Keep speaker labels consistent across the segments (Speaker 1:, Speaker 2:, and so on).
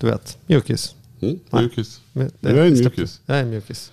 Speaker 1: Du vet, mjukis.
Speaker 2: Mm, mjukis. Du är en mjukis.
Speaker 1: Jag är en mjukis.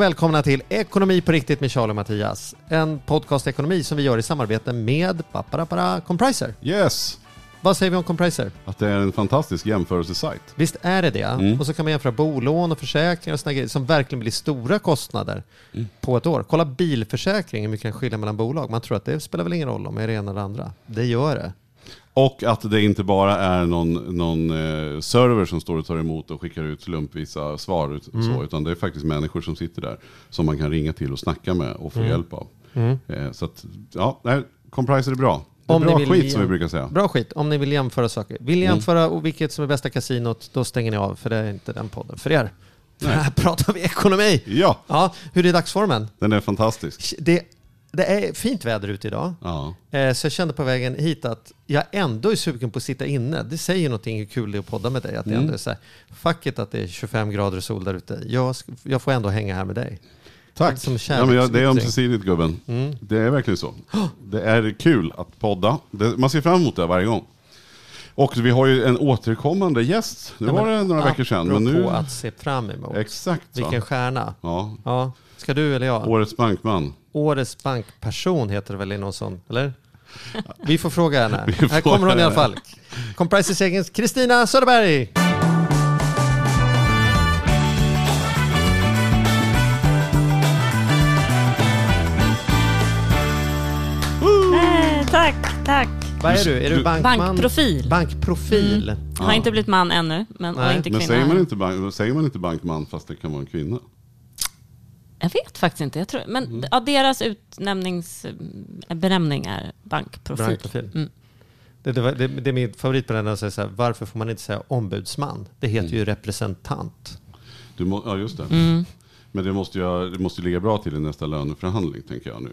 Speaker 1: Och välkomna till Ekonomi på riktigt med Charlie och Mattias. En podcast ekonomi som vi gör i samarbete med Paparapara Compriser.
Speaker 2: Yes!
Speaker 1: Vad säger vi om Compriser?
Speaker 2: Att det är en fantastisk jämförelsesajt.
Speaker 1: Visst är det det?
Speaker 2: Mm.
Speaker 1: Och så kan man jämföra bolån och försäkringar och såna grejer som verkligen blir stora kostnader
Speaker 2: Mm.
Speaker 1: på ett år. Kolla bilförsäkring, hur mycket den skiljer mellan bolag. Man tror att det spelar väl ingen roll om det är det ena eller andra. Det gör det.
Speaker 2: Och att det inte bara är någon, någon eh, server som står och tar emot och skickar ut slumpvisa svar. ut-
Speaker 1: Mm.
Speaker 2: Så, utan det är faktiskt människor som sitter där. Som man kan ringa till och snacka med och få
Speaker 1: Mm.
Speaker 2: hjälp av. Eh, så att, ja, nej, Compriser är bra. Det är
Speaker 1: Om
Speaker 2: bra
Speaker 1: vill
Speaker 2: skit som vi brukar säga.
Speaker 1: Bra skit, om ni vill jämföra saker. Vill ni
Speaker 2: Mm.
Speaker 1: jämföra och vilket som är bästa kasinot, då stänger ni av, för det är inte den podden för er. För här pratar vi ekonomi.
Speaker 2: Ja,
Speaker 1: Ja, hur är dagsformen?
Speaker 2: den är fantastisk.
Speaker 1: Det, det är fint väder ute idag.
Speaker 2: Ja.
Speaker 1: Eh, Så jag kände på vägen hit att jag ändå är sugen på att sitta inne. Det säger någonting hur kul det är att podda med dig. Att det
Speaker 2: Mm.
Speaker 1: ändå är så här, fuck it att det är 25 grader och sol där ute. Jag, jag får ändå hänga här med dig.
Speaker 2: Tack.
Speaker 1: Som
Speaker 2: ja, men jag, det är ömsesidigt gubben.
Speaker 1: Mm.
Speaker 2: Det är verkligen så. Det är kul att podda. Det, man ser fram emot det varje gång. Och vi har ju en återkommande gäst. Nu
Speaker 1: Nej,
Speaker 2: var det några veckor sedan. Men nu...
Speaker 1: att se fram emot.
Speaker 2: Exakt.
Speaker 1: Vilken stjärna.
Speaker 2: Ja.
Speaker 1: Ja. Ska du eller jag?
Speaker 2: Årets bankman.
Speaker 1: Årets bankperson heter det väl i någon sån, eller? Vi får fråga henne. Här kommer hon i alla fall. Comprises egen Kristina Söderberg.
Speaker 3: Nej, tack, tack.
Speaker 1: Vad är du? Är du
Speaker 2: Du-
Speaker 1: bankman?
Speaker 3: Bankprofil.
Speaker 1: Bankprofil.
Speaker 3: Mm. Har inte blivit man ännu, men, och inte
Speaker 2: Men
Speaker 3: kvinna.
Speaker 2: säger man, inte bank, säger man inte bankman fast det kan vara en kvinna?
Speaker 3: Jag vet faktiskt inte. Jag tror, men
Speaker 2: Mm.
Speaker 3: ja, deras utnämningsbenämning är bankprofil.
Speaker 1: Bankprofil.
Speaker 3: Mm.
Speaker 1: Det, det, det, det är min favorit på den att säga så här, varför får man inte säga ombudsman? Det heter
Speaker 2: Mm.
Speaker 1: ju representant.
Speaker 2: Du må, ja, just det.
Speaker 3: Mm.
Speaker 2: Men det måste, ju, det måste ligga bra till i nästa löneförhandling, tänker jag nu.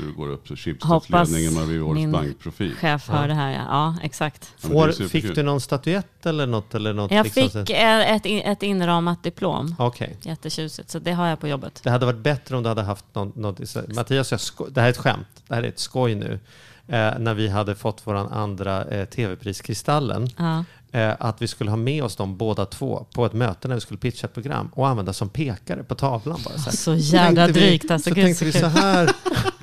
Speaker 2: Du går upp till
Speaker 3: Hoppas
Speaker 2: Schibsteds-ledningen, man blir årets bankprofil.
Speaker 3: Chef hör det här, ja. ja exakt.
Speaker 2: Ja,
Speaker 1: Får, fick du någon statyett eller något? Eller något
Speaker 3: Jag
Speaker 1: liksom
Speaker 3: fick
Speaker 1: så-
Speaker 3: eh, ett, ett inramat diplom.
Speaker 1: Okej.
Speaker 3: Jättetjusigt, så det har jag på jobbet.
Speaker 1: Det hade varit bättre om du hade haft något... något så- Mattias, jag sko- det här är ett skämt. Det här är ett skoj nu. Eh, när vi hade fått vår andra eh, tv-pris Kristallen.
Speaker 3: Ja.
Speaker 1: Eh, att vi skulle ha med oss dem båda två på ett möte när vi skulle pitcha ett program och använda som pekare på tavlan. Bara, så här.
Speaker 3: Så jävla
Speaker 1: tänkte vi-
Speaker 3: drygt alltså.
Speaker 1: Så
Speaker 3: Gud,
Speaker 1: tänkte vi så här.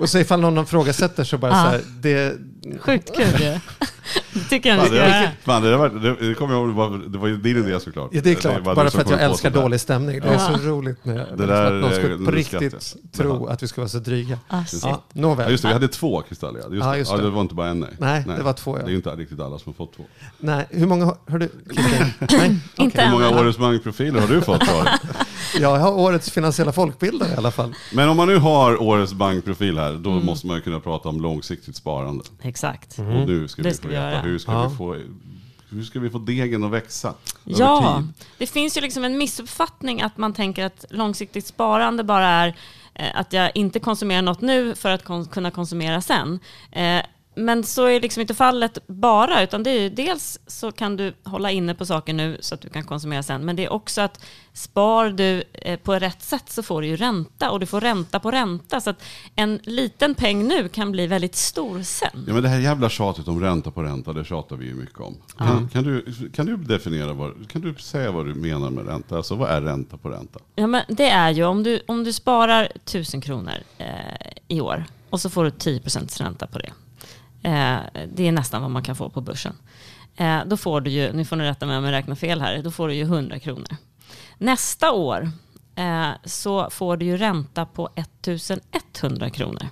Speaker 1: Och så ifall någon ifrågasätter så bara
Speaker 3: Ja.
Speaker 1: så här. Det,
Speaker 3: Sjukt kul ju. Det tycker jag ni ska
Speaker 2: det,
Speaker 3: göra.
Speaker 2: fan, det, var, det, det kommer jag ihåg, det var, det var ju din idé såklart.
Speaker 1: ja, det är klart. bara
Speaker 2: du
Speaker 1: för att jag älskar dålig stämning. Det är
Speaker 3: Ja.
Speaker 1: så roligt med,
Speaker 2: Det där
Speaker 1: att någon
Speaker 2: är-
Speaker 1: skulle på riktigt tro att vi ska vara så dryga.
Speaker 3: Ah.
Speaker 1: Ja,
Speaker 2: Ja,
Speaker 1: nåväl.
Speaker 2: just det, vi hade två kristaller. Ja, just
Speaker 1: Ja,
Speaker 2: det.
Speaker 1: just
Speaker 2: Ja,
Speaker 1: det.
Speaker 2: det var inte bara en nej.
Speaker 1: Nej, det var två, ja.
Speaker 2: Det är ju inte riktigt alla som har fått två.
Speaker 1: Nej, hur många har, har du? Nej?
Speaker 3: Inte
Speaker 2: Hur många årets bankprofiler har du fått?
Speaker 1: Jag har årets finansiella folkbildare i alla fall.
Speaker 2: Men om man nu har årets bankprofil här,
Speaker 3: Mm.
Speaker 2: då måste man ju kunna prata om långsiktigt sparande.
Speaker 3: Exakt.
Speaker 2: Och nu ska
Speaker 3: Det
Speaker 2: vi
Speaker 3: ska
Speaker 2: få
Speaker 3: vi
Speaker 2: veta,
Speaker 3: göra.
Speaker 2: hur ska,
Speaker 1: Ja.
Speaker 2: vi få, hur ska vi få degen att växa?
Speaker 3: Ja, det finns ju liksom en missuppfattning att man tänker att långsiktigt sparande bara är eh, att jag inte konsumerar något nu för att kon- kunna konsumera sen. Men så är liksom inte fallet bara, utan det är ju dels så kan du hålla inne på saker nu så att du kan konsumera sen, men det är också att spar du eh, på rätt sätt så får du ju ränta och du får ränta på ränta. Så att en liten peng nu kan bli väldigt stor sen.
Speaker 2: Ja, men det här jävla tjatet om ränta på ränta, det tjatar vi ju mycket om. Kan, kan, du, kan du definiera, vad, kan du säga vad du menar med ränta? Alltså vad är ränta på ränta?
Speaker 3: Ja, men det är ju om du, om du sparar 1000 kronor eh, i år och så får du 10% ränta på det. Eh, det är nästan vad man kan få på börsen. Eh, då får du ju, nu får ni rätta mig om jag räknar fel här, då får du ju 100 kronor. Nästa år eh, så får du ju ränta på 1100 kronor.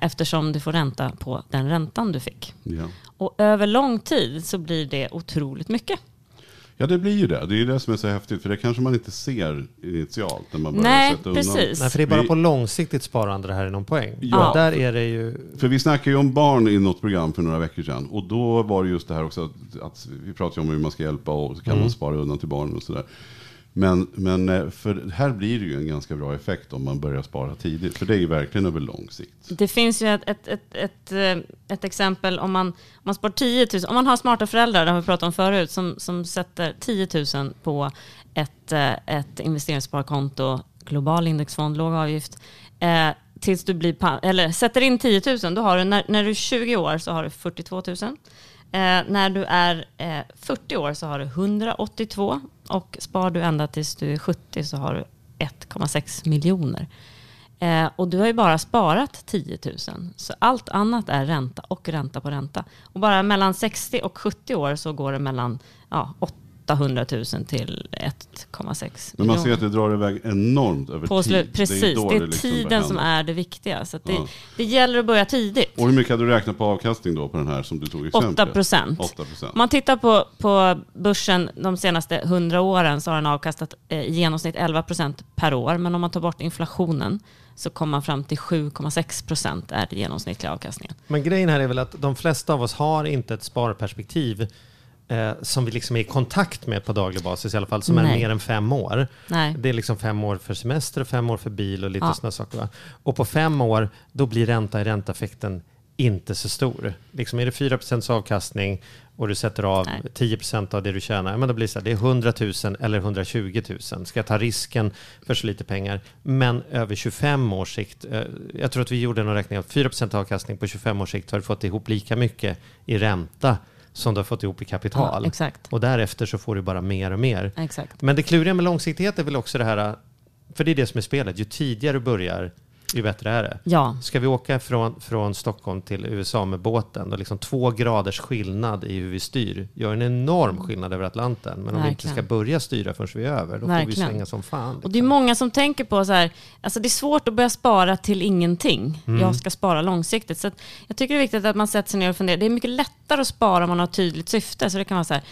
Speaker 3: Eftersom du får ränta på den räntan du fick.
Speaker 2: Ja.
Speaker 3: Och över lång tid så blir det otroligt mycket.
Speaker 2: Ja, det blir ju det. Det är ju det som är så häftigt, för det kanske man inte ser initialt när man börjar
Speaker 3: Nej,
Speaker 2: sätta undan.
Speaker 3: precis.
Speaker 1: Nej, för det är bara
Speaker 2: Vi-
Speaker 1: på långsiktigt sparande det här är någon poäng.
Speaker 2: Ja.
Speaker 1: Där är det ju...
Speaker 2: För vi snackade ju om barn i något program för några veckor sedan. Och då var det just det här också att, att vi pratade ju om hur man ska hjälpa och så kan
Speaker 1: Mm.
Speaker 2: man spara undan till barnen och sådär. Men, men eh, för här blir det ju en ganska bra effekt om man börjar spara tidigt. För det är ju verkligen över lång sikt.
Speaker 3: Det finns ju ett, ett, ett, ett, eh, ett exempel om man, om man spar 10 000, om man har smarta föräldrar, det har vi pratat om förut, som, som sätter 10 000 på ett, eh, ett investeringssparkonto, global indexfond, låg avgift, eh, tills du blir, eller sätter in 10 000, då har du, när, när du är 20 år så har du 42 000. Eh, när du är eh, 40 år så har du 182 och spar du ända tills du är 70 så har du 1,6 miljoner. Eh, och du har ju bara sparat 10 000. Så allt annat är ränta och ränta på ränta. Och bara mellan 60 och 70 år så går det mellan ja, 800 000 till 1,6
Speaker 2: Men man ser att det drar iväg enormt över
Speaker 3: På
Speaker 2: tid.
Speaker 3: precis,
Speaker 2: då
Speaker 3: det är,
Speaker 2: liksom
Speaker 3: tiden som är det viktiga. Så att det,
Speaker 2: Ja.
Speaker 3: det gäller att börja tidigt.
Speaker 2: Och hur mycket hade du räknat på avkastning då på den här som du tog exempel?
Speaker 3: 8 procent.
Speaker 2: 8 procent.
Speaker 3: Om man tittar på, på börsen de senaste 100 åren så har den avkastat eh, i genomsnitt 11 procent per år. Men om man tar bort inflationen så kommer man fram till 7,6 procent är den genomsnittliga avkastningen.
Speaker 1: Men grejen här är väl att de flesta av oss har inte ett sparperspektiv eh, som vi liksom är i kontakt med på daglig basis i alla fall, som är
Speaker 3: Nej.
Speaker 1: mer än fem år.
Speaker 3: Nej.
Speaker 1: Det är liksom fem år för semester och fem år för bil och lite
Speaker 3: Ja.
Speaker 1: sådana saker. Va? Och på fem år, då blir ränta i räntaeffekten inte så stor. Liksom är det 4% avkastning och du sätter av
Speaker 3: Nej.
Speaker 1: 10 av det du tjänar, men då blir det så här, det är 100 000 eller 120 000. Ska jag ta risken för så lite pengar? Men över 25 års sikt, eh, jag tror att vi gjorde någon räkning av 4% avkastning på 25 års sikt har du fått ihop lika mycket i ränta som du har fått ihop i kapital.
Speaker 3: Ja, exakt.
Speaker 1: Och därefter så får du bara mer och mer.
Speaker 3: Exakt.
Speaker 1: Men det kluriga med långsiktighet är väl också det här, för det är det som är spelet, ju tidigare du börjar, ju bättre är det.
Speaker 3: Ja,
Speaker 1: Ska vi åka från, från Stockholm till USA med båten, då liksom två graders skillnad i hur vi styr gör en enorm skillnad över Atlanten. Men om vi inte ska
Speaker 3: Verkligen.
Speaker 1: börja styra förrän vi är över, då får vi
Speaker 3: Verkligen.
Speaker 1: svänga som fan.
Speaker 3: och det är många som tänker på så här, alltså det är svårt att börja spara till ingenting.
Speaker 1: Mm.
Speaker 3: Jag ska spara långsiktigt. Så jag tycker det är viktigt att man sätter sig ner och funderar. Det är mycket lättare att spara om man har ett tydligt syfte. Så det kan vara så här,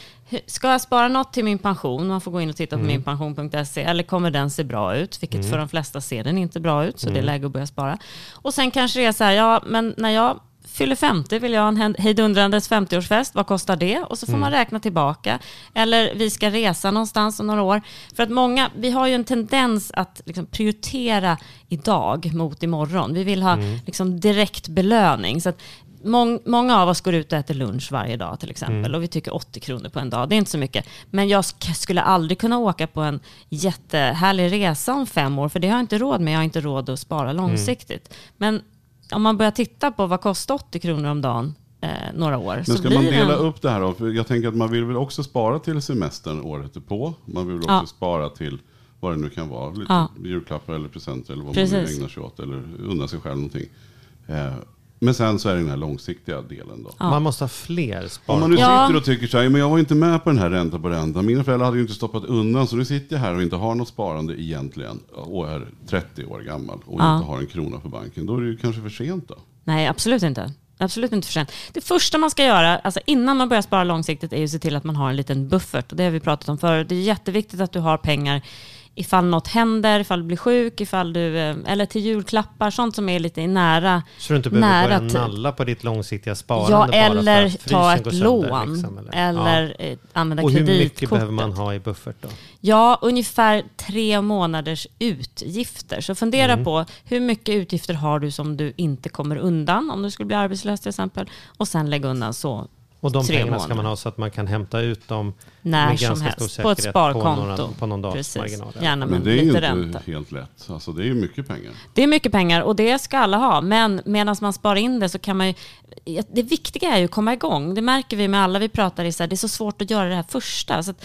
Speaker 3: ska jag spara något till min pension? Man får gå in och titta på
Speaker 1: Mm.
Speaker 3: minpension.se. Eller kommer den se bra ut? Vilket för de flesta ser den inte bra ut. Så
Speaker 1: Mm.
Speaker 3: det är läge att börja spara. Och sen kanske det är så här, ja men när jag fyller 50 vill jag ha en hejdundrandes 50-årsfest. Vad kostar det? Och så får man räkna tillbaka. Eller vi ska resa någonstans om några år. För att många, vi har ju en tendens att liksom prioritera idag mot imorgon. Vi vill ha liksom direkt belöning. Så mång, många av oss går ut och äter lunch varje dag till exempel. Och vi tycker 80 kronor på en dag. Det är inte så mycket. Men jag sk- skulle aldrig kunna åka på en jättehärlig resa om fem år. För det har jag inte råd med. Jag har inte råd att spara långsiktigt. Men om man börjar titta på vad kostar 80 kronor om dagen eh, några år.
Speaker 2: Men ska man dela
Speaker 3: en-
Speaker 2: upp det här då? För jag tänker att man vill väl också spara till semestern året på. Man vill också
Speaker 3: Ja.
Speaker 2: spara till vad det nu kan vara. Lite
Speaker 3: Ja.
Speaker 2: julklappar eller presenter eller vad man nu
Speaker 3: Precis.
Speaker 2: ägnar sig åt. Eller unna sig själv någonting. Eh, men sen så är det den här långsiktiga delen då.
Speaker 3: Ja.
Speaker 1: Man måste ha fler spar.
Speaker 2: Om man nu sitter och tycker så här, men jag var inte med på den här ränta på ränta. Mina föräldrar hade ju inte stoppat undan, så nu sitter jag här och inte har något sparande egentligen. Och är 30 år gammal och
Speaker 3: Ja.
Speaker 2: inte har en krona på banken. Då är det ju kanske för sent då.
Speaker 3: Nej, absolut inte. Absolut inte för sent. Det första man ska göra, alltså innan man börjar spara långsiktigt, är ju att se till att man har en liten buffert. Och det har vi pratat om förut. Det är jätteviktigt att du har pengar ifall något händer, ifall du blir sjuk, ifall du, eh, eller till julklappar, sånt som är lite nära.
Speaker 1: Så du inte behöver
Speaker 3: nära
Speaker 1: börja
Speaker 3: tid.
Speaker 1: nalla på ditt långsiktiga sparande
Speaker 3: Ja, eller ta ett lån.
Speaker 1: liksom, eller?
Speaker 3: eller
Speaker 1: Ja.
Speaker 3: eh, använda
Speaker 1: Och hur mycket
Speaker 3: kreditkortet.
Speaker 1: behöver man ha i buffert då?
Speaker 3: Ja, ungefär tre månaders utgifter. Så fundera
Speaker 1: Mm.
Speaker 3: på hur mycket utgifter har du som du inte kommer undan om du skulle bli arbetslös till exempel. Och sen lägg undan så
Speaker 1: Och de pengarna ska
Speaker 3: månader.
Speaker 1: man ha så att man kan hämta ut dem
Speaker 3: när
Speaker 1: med ganska stor
Speaker 3: helst. På ett
Speaker 1: säkerhet
Speaker 3: sparkonto.
Speaker 1: på, några, på någon dags
Speaker 3: Precis.
Speaker 1: marginal.
Speaker 3: Gärna
Speaker 2: Men det är ju inte
Speaker 3: ränta.
Speaker 2: helt lätt. Alltså det är ju mycket pengar.
Speaker 3: Det är mycket pengar och det ska alla ha. Men medan man sparar in det så kan man ju... Det viktiga är ju att komma igång. Det märker vi med alla vi pratar i. Så här, det är så svårt att göra det här första. Så att,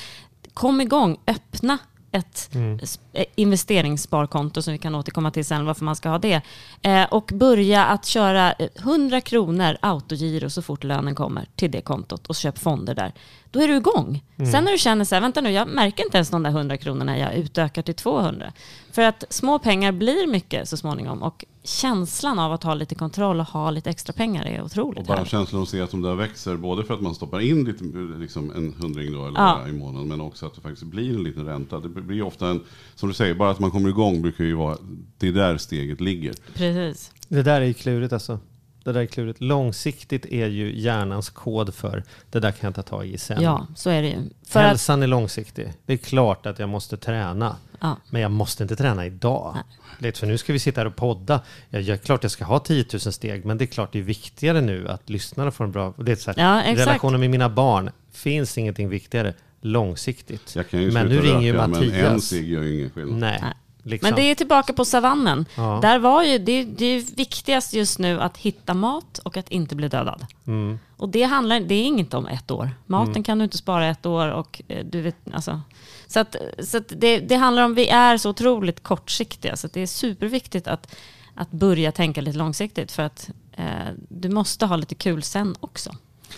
Speaker 3: kom igång, öppna ett
Speaker 1: Mm.
Speaker 3: eh, investeringssparkonto som vi kan återkomma till sen varför man ska ha det. Eh, och börja att köra eh, 100 kronor autogiro så fort lönen kommer till det kontot och köp fonder där. Då är du igång.
Speaker 1: Mm.
Speaker 3: Sen när du känner så här, vänta nu, jag märker inte ens de där 100 kronorna jag utökar till 200. För att små pengar blir mycket så småningom och känslan av att ha lite kontroll och ha lite extra pengar är
Speaker 2: Och
Speaker 3: otroligt
Speaker 2: bara
Speaker 3: härligt.
Speaker 2: känslan att se att de där växer, både för att man stoppar in lite, liksom en hundring då, eller
Speaker 3: Ja.
Speaker 2: i månaden, men också att det faktiskt blir en liten ränta. Det blir ofta en, som du säger, bara att man kommer igång brukar ju vara, det är där steget ligger.
Speaker 3: Precis.
Speaker 1: Det där är ju klurigt alltså. Det där är klurigt. Långsiktigt är ju hjärnans kod för det där kan jag ta tag i sen.
Speaker 3: Ja, så är det ju. För att,
Speaker 1: Hälsan är långsiktig. Det är klart att jag måste träna.
Speaker 3: ja,
Speaker 1: Men jag måste inte träna idag. Vet, för nu ska vi sitta här och podda. Jag, jag, klart jag ska ha 10 000 steg, men det är klart det är viktigare nu att lyssnarna får en bra... Det är så här,
Speaker 3: Ja,
Speaker 1: relationen med mina barn, finns ingenting viktigare långsiktigt.
Speaker 2: Jag kan ju
Speaker 1: men nu ringer ju
Speaker 2: röka, men en
Speaker 1: Mattias.
Speaker 2: cigg gör ju ingen skillnad.
Speaker 1: Nej.
Speaker 3: Nej.
Speaker 1: Liksom.
Speaker 3: Men det är tillbaka på savannen.
Speaker 1: Ja.
Speaker 3: Där var ju, det, det är viktigast just nu att hitta mat och att inte bli dödad.
Speaker 1: Mm.
Speaker 3: Och det, handlar, det är inget om ett år. Maten kan du inte spara ett år. Och, eh, du vet, alltså, så att, så att det, det handlar om, vi är så otroligt kortsiktiga. Så det är superviktigt att, att börja tänka lite långsiktigt. För att eh, du måste ha lite kul sen också.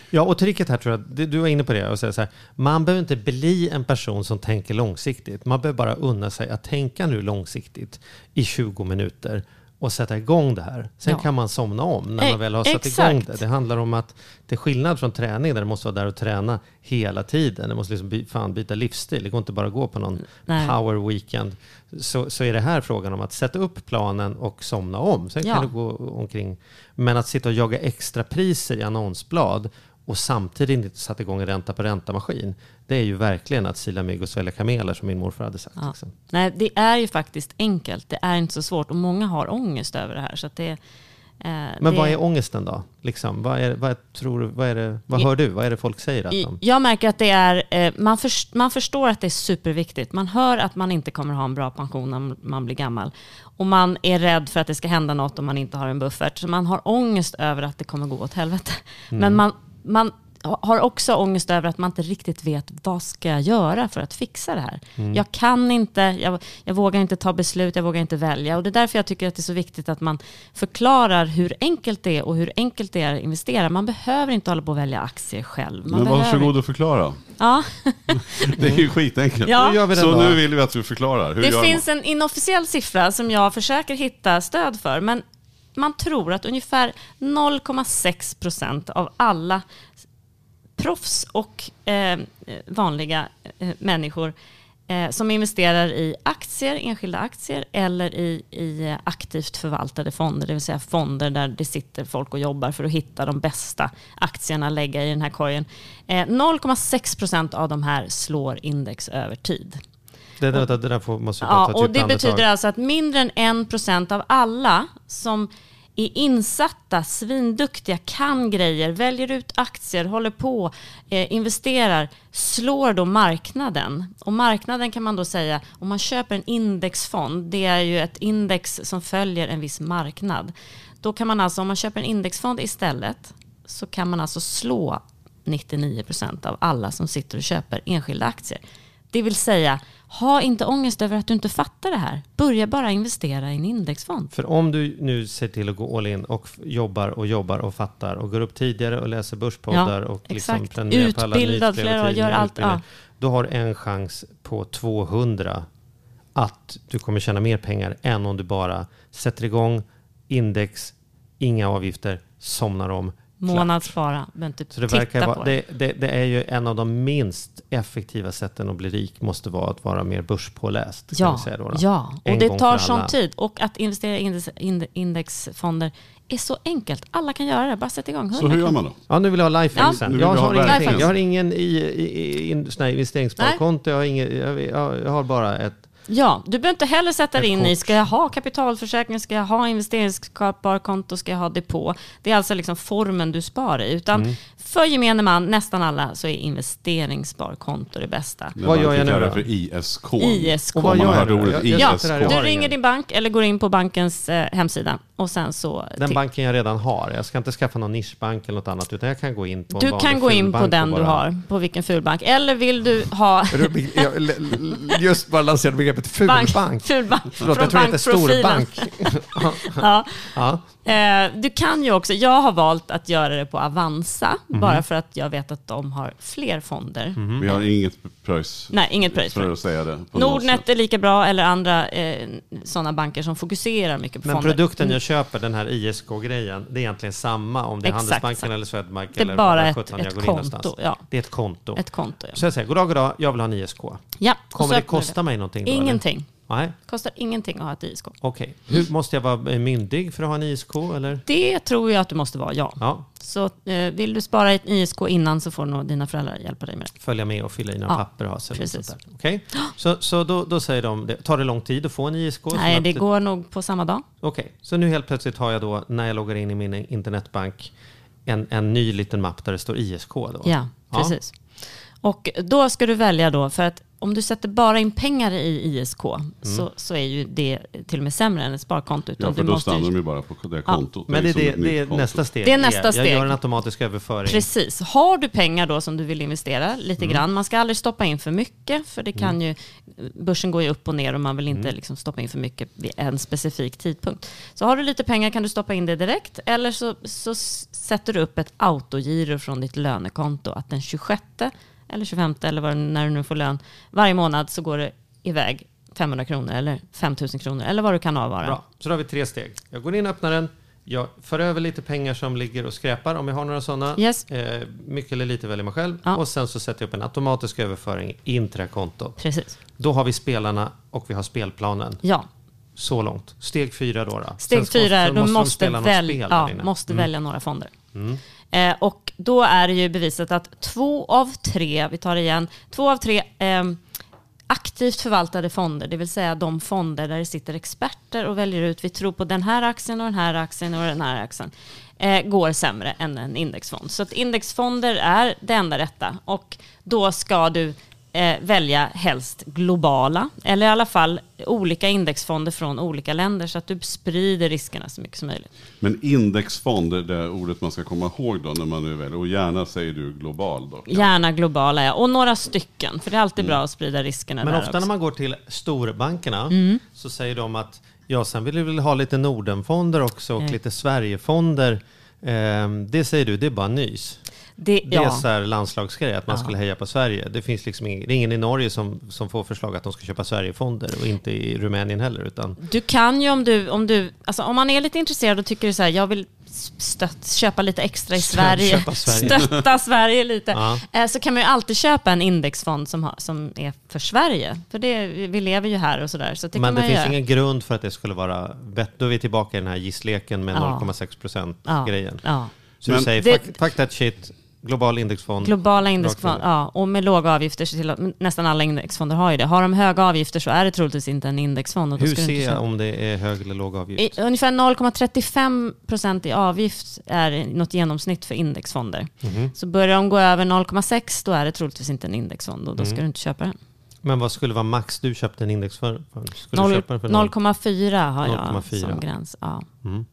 Speaker 1: Ja, och tricket här tror jag, du var inne på det, och säga så här, man behöver inte bli en person som tänker långsiktigt. Man behöver bara unna sig att tänka nu långsiktigt i 20 minuter och sätta igång det här. Sen
Speaker 3: Ja.
Speaker 1: kan man somna om när
Speaker 3: Eh,
Speaker 1: man väl har satt
Speaker 3: exakt.
Speaker 1: igång det. Det handlar om att det är skillnad från träning där du måste vara där och träna hela tiden. Du måste liksom by, fan byta livsstil. Det går inte bara gå på någon
Speaker 3: Nej.
Speaker 1: power weekend. Så, så är det här frågan om att sätta upp planen och somna om. Sen
Speaker 3: Ja.
Speaker 1: kan du gå omkring. Men att sitta och jaga extra priser i annonsblad och samtidigt inte satt igång en ränta på ränta-maskin. Det är ju verkligen att sila mygg och svälja kameler som min morfar hade sagt.
Speaker 3: Ja.
Speaker 1: Liksom.
Speaker 3: Nej, det är ju faktiskt enkelt. Det är inte så svårt. Och många har ångest över det här. Så det, eh,
Speaker 1: Men
Speaker 3: det,
Speaker 1: vad är ångesten då? Liksom, vad, är, vad, tror, vad, är det, vad hör du? Vad är det folk säger? Att de,
Speaker 3: Jag märker att det är, eh, man, först, man förstår att det är superviktigt. Man hör att man inte kommer ha en bra pension när man blir gammal. Och man är rädd för att det ska hända något om man inte har en buffert. Så man har ångest över att det kommer gå åt helvete.
Speaker 1: Mm.
Speaker 3: Men man, man har också ångest över att man inte riktigt vet vad ska jag göra för att fixa det här.
Speaker 1: Mm.
Speaker 3: Jag kan inte, jag, jag vågar inte ta beslut, jag vågar inte välja. Och det är därför jag tycker att det är så viktigt att man förklarar hur enkelt det är och hur enkelt det är att investera. Man behöver inte hålla på att välja aktier själv. Man
Speaker 2: Men varsågod och förklara.
Speaker 3: Ja.
Speaker 2: Det är ju skitenkelt.
Speaker 3: Ja.
Speaker 1: Då gör vi det
Speaker 2: Så
Speaker 1: då.
Speaker 2: nu vill vi att du förklarar. Hur
Speaker 3: Det
Speaker 2: gör
Speaker 3: finns
Speaker 2: man?
Speaker 3: en inofficiell siffra som jag försöker hitta stöd för, men man tror att ungefär 0,6 procent av alla proffs och eh, vanliga eh, människor eh, som investerar i aktier, enskilda aktier eller i, i eh, aktivt förvaltade fonder, det vill säga fonder där det sitter folk och jobbar för att hitta de bästa aktierna att lägga i den här korgen. Eh, 0,6 procent av de här slår index över tid.
Speaker 1: det, det, det där får, måste
Speaker 3: Ja, och det betyder alltså att mindre än en procent av alla som är insatta, svinduktiga, kan grejer, väljer ut aktier, håller på, eh, investerar, slår då marknaden. Och marknaden kan man då säga, om man köper en indexfond, det är ju ett index som följer en viss marknad. Då kan man alltså, om man köper en indexfond istället, så kan man alltså slå 99 procent av alla som sitter och köper enskilda aktier. Det vill säga, ha inte ångest över att du inte fattar det här. Börja bara investera i en indexfond.
Speaker 1: För om du nu ser till att gå all in och jobbar och jobbar och fattar och går upp tidigare och läser börspoddar
Speaker 3: Ja,
Speaker 1: och liksom prenumererar på alla
Speaker 3: Utbildad
Speaker 1: och
Speaker 3: flera
Speaker 1: tidningar,
Speaker 3: gör allt, ja.
Speaker 1: Då har du en chans på 200 att du kommer tjäna mer pengar än om du bara sätter igång index, inga avgifter, somnar om.
Speaker 3: Månadsspara, men typ
Speaker 1: Så det,
Speaker 3: titta
Speaker 1: verkar
Speaker 3: på
Speaker 1: vara,
Speaker 3: det.
Speaker 1: det, det, det är ju en av de minst effektiva sätten att bli rik måste vara att vara mer börspåläst.
Speaker 3: Ja,
Speaker 1: säga då då.
Speaker 3: ja, och det tar sån tid. Och att investera i index, ind- indexfonder är så enkelt. Alla kan göra det, bara sätt igång.
Speaker 2: Så hur gör man då?
Speaker 1: Ja, nu vill jag ha lifehack
Speaker 3: Ja.
Speaker 1: sen. Jag
Speaker 2: ha
Speaker 1: har,
Speaker 2: verkligen.
Speaker 1: jag har ingen i, i, i, här investeringssparkonto. Jag har, inget, jag, jag, jag har bara ett...
Speaker 3: Ja, du behöver inte heller sätta dig in i,
Speaker 1: kort.
Speaker 3: ska jag ha kapitalförsäkring, ska jag ha investeringssparkonto, ska jag ha depå? Det är alltså liksom formen du sparar i. Utan
Speaker 1: Mm.
Speaker 3: För gemene man, nästan alla, så är investeringssparkonto det bästa.
Speaker 2: När
Speaker 1: Vad gör jag nu då?
Speaker 2: för ISK.
Speaker 3: ISK.
Speaker 1: Och vad gör jag
Speaker 2: ordet
Speaker 1: Jag-
Speaker 2: ISK.
Speaker 1: jag jag
Speaker 3: Du ringer din bank eller går in på bankens eh, hemsida och sen så...
Speaker 1: Den banken jag redan har. Jag ska inte skaffa någon nischbank eller något annat. Utan jag kan gå in på en
Speaker 3: du
Speaker 1: vanlig
Speaker 3: kan gå in på
Speaker 1: fulbank
Speaker 3: den du har, på vilken fulbank. Eller vill du ha
Speaker 1: Jag just bara lanserade begreppet
Speaker 3: bank,
Speaker 1: fulbank.
Speaker 3: fulbank
Speaker 1: Förlåt,
Speaker 3: från
Speaker 1: jag tror det heter storbank.
Speaker 3: Ja.
Speaker 1: Ja.
Speaker 3: Eh, du kan ju också, jag har valt att göra det på Avanza,
Speaker 1: Mhm.
Speaker 3: bara för att jag vet att de har fler fonder.
Speaker 1: Mm.
Speaker 2: Vi har inget pröjs
Speaker 3: Nej, inget pröjs för
Speaker 2: att säga det.
Speaker 3: Nordnet är lika bra, eller andra eh, sådana banker som fokuserar mycket på
Speaker 1: Men
Speaker 3: fonder.
Speaker 1: produkten jag köper, den här ISK-grejen, det är egentligen samma om det är
Speaker 3: Exakt
Speaker 1: Handelsbanken eller Swedbank
Speaker 3: Det är
Speaker 1: eller
Speaker 3: bara ett,
Speaker 1: 17 jag
Speaker 3: ett konto. Ja,
Speaker 1: Det är ett konto.
Speaker 3: ett konto ja.
Speaker 1: Så jag säger, goddag, goddag, jag vill ha en ISK.
Speaker 3: ja
Speaker 1: Kommer det kosta mig någonting då? eller? Nej,
Speaker 3: Kostar ingenting att ha ett ISK.
Speaker 1: okej. Hur Måste jag vara eh, myndig för att ha en ISK? Eller?
Speaker 3: Det tror jag att du måste vara, ja.
Speaker 1: Ja,
Speaker 3: Så eh, vill du spara ett ISK innan så får nog dina föräldrar hjälpa dig med det.
Speaker 1: följa med och fylla i några
Speaker 3: Ja,
Speaker 1: papper och ha sig.
Speaker 3: precis.
Speaker 1: Okej, Så, så då, då säger de, det, tar det lång tid att få en ISK?
Speaker 3: Nej, det
Speaker 1: att-
Speaker 3: går nog på samma dag.
Speaker 1: Okej, så nu helt plötsligt har jag då, när jag loggar in i min internetbank, en, en ny liten mapp där det står ISK. Då.
Speaker 3: Ja, precis. Och då ska du välja då, för att om du sätter bara in pengar i ISK
Speaker 1: Mm.
Speaker 3: så, så är ju det till och med sämre än ett sparkonto. Utan
Speaker 2: Ja, för
Speaker 3: du
Speaker 2: då
Speaker 3: måste ju-
Speaker 2: stannar de ju bara på det kontot.
Speaker 1: Men det det, det är
Speaker 2: konto.
Speaker 1: nästa steg.
Speaker 3: Det är nästa
Speaker 1: Jag
Speaker 3: steg.
Speaker 1: gör en automatisk överföring.
Speaker 3: Precis. Har du pengar då som du vill investera lite
Speaker 1: Mm.
Speaker 3: grann, man ska aldrig stoppa in för mycket, för det kan ju, börsen går ju upp och ner och man vill inte
Speaker 1: Mm.
Speaker 3: liksom stoppa in för mycket vid en specifik tidpunkt. Så har du lite pengar kan du stoppa in det direkt, eller så, så sätter du upp ett autogiro från ditt lönekonto, att den 26 eller 25 eller vad, när du nu får lön, varje månad så går det iväg 500 kronor eller 5000 kronor eller vad du kan avvara.
Speaker 1: Bra, så då har vi tre steg. Jag går in och öppnar den. Jag för över lite pengar som ligger och skräpar om jag har några sådana.
Speaker 3: Yes.
Speaker 1: Eh, mycket eller lite väljer man själv.
Speaker 3: Ja.
Speaker 1: Och sen så sätter jag upp en automatisk överföring in till det här kontot.
Speaker 3: Precis.
Speaker 1: Då har vi spelarna och vi har spelplanen.
Speaker 3: Ja,
Speaker 1: Så långt. Steg fyra då? då.
Speaker 3: Steg
Speaker 1: Sen
Speaker 3: fyra måste,
Speaker 1: spela något
Speaker 3: väl,
Speaker 1: spel
Speaker 3: ja,
Speaker 1: inne. Mm.
Speaker 3: måste välja några fonder. Eh, och då är det ju bevisat att två av tre, vi tar det igen, två av tre eh, aktivt förvaltade fonder, det vill säga de fonder där det sitter experter och väljer ut, vi tror på den här aktien och den här aktien och den här aktien, eh, går sämre än en indexfond. Så att indexfonder är det enda rätta och då ska du eh, välja helst globala eller i alla fall olika indexfonder från olika länder så att du sprider riskerna så mycket som möjligt.
Speaker 2: Men indexfond är det ordet man ska komma ihåg då när man nu väljer. Och gärna säger du global då.
Speaker 3: Gärna globala, ja. Och några stycken, för det är alltid bra att sprida riskerna
Speaker 1: Men
Speaker 3: där
Speaker 1: ofta
Speaker 3: också.
Speaker 1: när man går till storbankerna
Speaker 3: Mm.
Speaker 1: så säger de att ja, sen vill vi väl ha lite Nordenfonder också och
Speaker 3: Mm.
Speaker 1: lite Sverigefonder. Ehm, det säger du, det är bara nys.
Speaker 3: Det,
Speaker 1: Det är
Speaker 3: ja.
Speaker 1: så här landslagsgrej, att man
Speaker 3: Ja.
Speaker 1: skulle heja på Sverige. Det finns liksom ingen, det är ingen i Norge som, som får förslag att de ska köpa Sverigefonder och inte i Rumänien heller. Utan,
Speaker 3: Du kan ju om du, om du, alltså om man är lite intresserad och tycker så här, jag vill stött, köpa lite extra i Sverige,
Speaker 1: Sverige.
Speaker 3: stötta Sverige lite,
Speaker 1: Ja.
Speaker 3: eh, så kan man ju alltid köpa en indexfond som, har, som är för Sverige. För det, vi lever ju här och sådär. Så det
Speaker 1: men det finns
Speaker 3: göra.
Speaker 1: ingen grund för att det skulle vara bett. Då är vi tillbaka i den här gissleken med
Speaker 3: Ja.
Speaker 1: 0,6 procent
Speaker 3: Ja.
Speaker 1: Så
Speaker 2: Men-
Speaker 1: du säger,
Speaker 3: Det-
Speaker 1: fuck, fuck that shit, global indexfond.
Speaker 3: Globala indexfonder, ja, och med låga avgifter, så till, nästan alla indexfonder har ju det. Har de höga avgifter så är det troligtvis inte en indexfond.
Speaker 1: Hur ser jag om det är hög eller låg avgift?
Speaker 3: I, ungefär 0,35 procent i avgift är något genomsnitt för indexfonder.
Speaker 1: Mhm.
Speaker 3: Så börjar de gå över 0,6 då är det troligtvis inte en indexfond och då ska
Speaker 1: Mm.
Speaker 3: du inte köpa den.
Speaker 1: Men vad skulle vara max du köpte en index för? för- Skulle du
Speaker 3: Noll-
Speaker 1: köpa den för noll?
Speaker 3: 0,4 har jag
Speaker 1: 0,4.
Speaker 3: som gräns. Ja.
Speaker 1: Mm.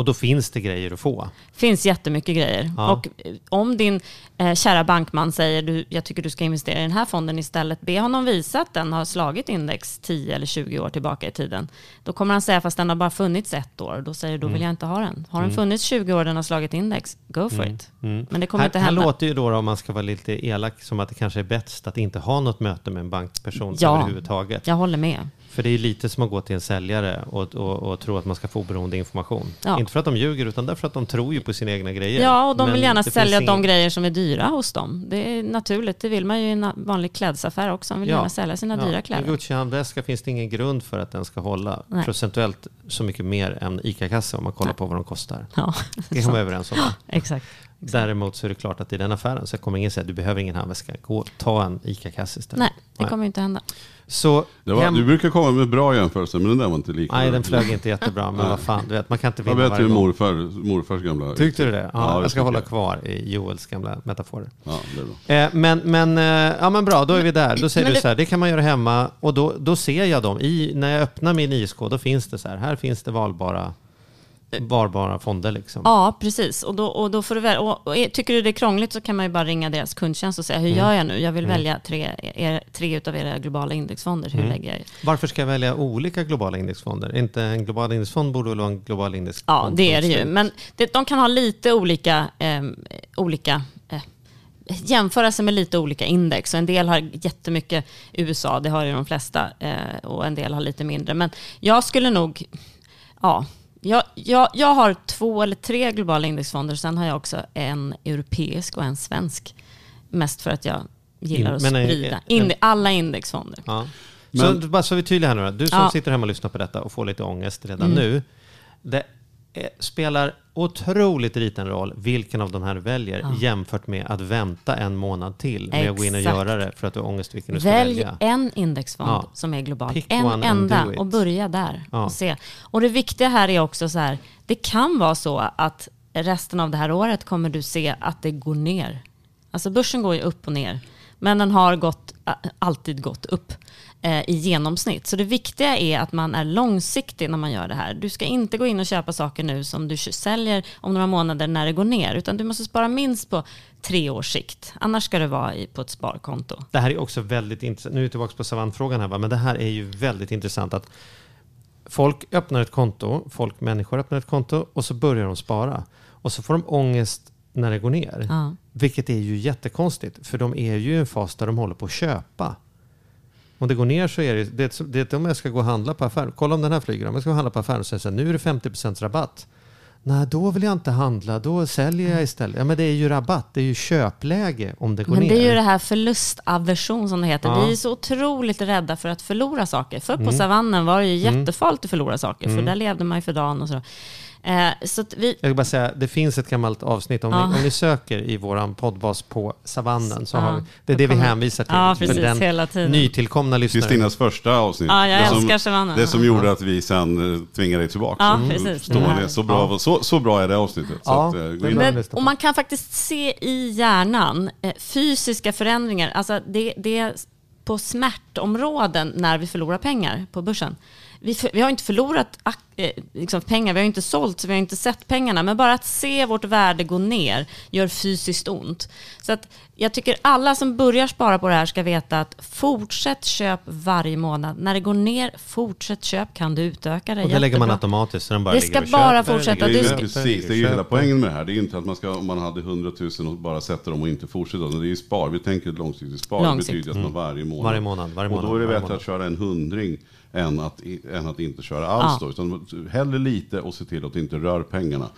Speaker 1: Och då finns det grejer att få.
Speaker 3: finns jättemycket grejer.
Speaker 1: Ja.
Speaker 3: Och eh, om din eh, kära bankman säger du, jag tycker du ska investera i den här fonden istället, be honom visa att den har slagit index 10 eller 20 år tillbaka i tiden. Då kommer han säga, fast den har bara funnits ett år. Då säger du, då
Speaker 1: Mm.
Speaker 3: vill jag inte ha den. Har den funnits 20 år och den har slagit index, go for it.
Speaker 1: Mm.
Speaker 3: Men det kommer
Speaker 1: här,
Speaker 3: inte
Speaker 1: här
Speaker 3: hända.
Speaker 1: låter ju då, om man ska vara lite elak, som att det kanske är bäst att inte ha något möte med en bankperson
Speaker 3: Ja.
Speaker 1: överhuvudtaget.
Speaker 3: Jag håller med.
Speaker 1: För det är lite som att gå till en säljare och, och, och tro att man ska få oberoende information.
Speaker 3: Ja.
Speaker 1: Inte för att de ljuger, utan därför att de tror ju på sina egna grejer.
Speaker 3: Ja, och de
Speaker 1: Men
Speaker 3: vill gärna sälja
Speaker 1: finns
Speaker 3: de
Speaker 1: ingen-
Speaker 3: grejer som är dyra hos dem. Det är naturligt, det vill man ju i en vanlig klädesaffär också. Man vill
Speaker 1: Ja.
Speaker 3: gärna sälja sina dyra
Speaker 1: En
Speaker 3: kläder.
Speaker 1: Gucci-handväska finns det ingen grund för att den ska hålla
Speaker 3: Nej.
Speaker 1: procentuellt så mycket mer än ICA-kassa om man kollar på vad de kostar.
Speaker 3: Ja,
Speaker 1: Det vara överens om.
Speaker 3: Exakt.
Speaker 1: Däremot så är det klart att i den affären så kommer ingen säga att du behöver ingen handväska. Gå, ta en ICA-kasse istället.
Speaker 3: Nej, det kommer inte hända.
Speaker 1: Så
Speaker 2: Det var,
Speaker 1: hem-
Speaker 2: Du brukar komma med bra jämförelser, men den där var inte lika
Speaker 1: Nej,
Speaker 2: bra.
Speaker 1: den flög inte jättebra, men vad fan, du vet, man kan inte vinna varje
Speaker 2: än
Speaker 1: gång.
Speaker 2: morfar, morfars gamla...
Speaker 1: Tyckte du det? Ja,
Speaker 2: Ja, det
Speaker 1: jag ska hålla
Speaker 2: jag.
Speaker 1: kvar i Joels gamla metaforer.
Speaker 2: Ja, det är bra.
Speaker 1: Eh, men, men, eh, ja, men bra, då är vi där. Då säger
Speaker 3: Men
Speaker 1: du
Speaker 3: det-
Speaker 1: så här, det kan man göra hemma och då, då ser jag dem. I, när jag öppnar min ISK, då finns det så här, här finns det valbara, valbara fonder liksom.
Speaker 3: Ja, precis. Och då, och då får du väl, och, och tycker du det är krångligt så kan man ju bara ringa deras kundtjänst och säga, hur gör jag nu? Jag vill välja tre, er, tre utav era globala indexfonder. Hur lägger jag?
Speaker 1: Varför ska jag välja olika globala indexfonder? Inte en global indexfond borde väl vara en global indexfond?
Speaker 3: Ja, det är det ju. Men det, de kan ha lite olika, ehm, olika eh, jämföra sig med lite olika index. Och en del har jättemycket USA, det har ju de flesta, eh, och en del har lite mindre. Men jag skulle nog, ja, jag, jag, jag har två eller tre globala indexfonder. Sen har jag också en europeisk och en svensk. Mest för att jag gillar att
Speaker 1: men en-
Speaker 3: sprida
Speaker 1: en-
Speaker 3: in, alla indexfonder.
Speaker 1: Ja.
Speaker 2: Men-
Speaker 1: så, bara så vi är tydliga här nu. Du som
Speaker 3: Ja.
Speaker 1: sitter hemma och lyssnar på detta och får lite ångest redan
Speaker 3: Mm.
Speaker 1: nu. Det spelar otroligt liten roll vilken av de här du väljer
Speaker 3: Ja.
Speaker 1: jämfört med att vänta en månad till med att gå in och
Speaker 3: Exakt.
Speaker 1: göra det för att du har ångest vilken du ska
Speaker 3: Välj
Speaker 1: välja.
Speaker 3: en indexfond
Speaker 1: Ja.
Speaker 3: som är global.
Speaker 1: Pick
Speaker 3: en enda och börja där
Speaker 1: Ja.
Speaker 3: och se. Och det viktiga här är också så här, det kan vara så att resten av det här året kommer du se att det går ner. Alltså börsen går ju upp och ner, men den har gått, alltid gått upp eh, i genomsnitt. Så det viktiga är att man är långsiktig när man gör det här. Du ska inte gå in och köpa saker nu som du säljer om några månader när det går ner, utan du måste spara minst på tre års sikt. Annars ska det vara på ett sparkonto.
Speaker 1: Det här är också väldigt intressant. Nu är vi tillbaka på savannfrågan här, va? men det här är ju väldigt intressant att folk öppnar ett konto, folk, människor öppnar ett konto och så börjar de spara. Och så får de ångest när det går ner.
Speaker 3: Ja.
Speaker 1: Vilket är ju jättekonstigt, för de är ju i en fas där de håller på att köpa. Om det går ner så är det, det, det om jag ska gå och handla på affären. Kolla om den här flyger. Om jag ska handla på affären och säger så här, nu är det 50% rabatt. Nej, då vill jag inte handla. Då säljer jag istället. Ja, men det är ju rabatt. Det är ju köpläge om det går
Speaker 3: Men
Speaker 1: ner.
Speaker 3: det är ju det här förlustaversion som det heter.
Speaker 1: Ja.
Speaker 3: Vi är så otroligt rädda för att förlora saker. För på
Speaker 1: Mm.
Speaker 3: savannen var det ju
Speaker 1: Mm.
Speaker 3: jättefarligt att förlora saker, för
Speaker 1: Mm.
Speaker 3: där levde man ju för dagen och så. Eh, så att vi,
Speaker 1: Jag vill bara säga, det finns ett gammalt avsnitt. Om,
Speaker 3: Ja.
Speaker 1: ni, om ni söker i vår poddbas på savannen så
Speaker 3: Ja,
Speaker 1: har vi, det är det vi hänvisar till.
Speaker 3: ja,
Speaker 1: för
Speaker 3: precis,
Speaker 1: den
Speaker 3: hela tiden.
Speaker 1: nytillkomna lyssnare.
Speaker 2: Kristinas första avsnitt.
Speaker 3: Ja, jag
Speaker 2: det som,
Speaker 3: älskar savannen.
Speaker 2: Det som gjorde att vi sen eh, tvingade dig tillbaka.
Speaker 3: Ja,
Speaker 2: Så
Speaker 3: precis. Ja.
Speaker 2: det. Så, bra, så, så bra är det avsnittet. Så
Speaker 1: Ja,
Speaker 2: att, eh, gå
Speaker 1: det bra.
Speaker 3: Men, och man kan faktiskt se i hjärnan eh, fysiska förändringar. Alltså det, det är på smärtområden när vi förlorar pengar på börsen. Vi, för, vi har inte förlorat ak- eh, liksom pengar, vi har inte sålt, så vi har inte sett pengarna. Men bara att se vårt värde gå ner gör fysiskt ont. Så att jag tycker alla som börjar spara på det här ska veta att fortsätt köp varje månad. När det går ner, fortsätt köp. Kan du utöka det?
Speaker 1: och det lägger man automatiskt så den bara
Speaker 3: Det ska bara
Speaker 1: köper,
Speaker 3: fortsätta.
Speaker 2: Det är
Speaker 3: ska-
Speaker 2: ju precis, det är ju hela poängen med det här. Det är ju inte att man ska, om man hade 100 000 och bara sätter dem och inte fortsätter. Det är ju spar. Vi tänker ett långsiktigt spar.
Speaker 3: Långsiktigt.
Speaker 2: Det betyder att man varje månad.
Speaker 1: Varje månad, varje
Speaker 2: Och då
Speaker 1: månad,
Speaker 2: är det bättre
Speaker 1: månad.
Speaker 2: att köra en hundring än att, än att inte köra alls.
Speaker 3: Ja.
Speaker 2: Då, utan hellre lite och se till att du inte rör pengarna.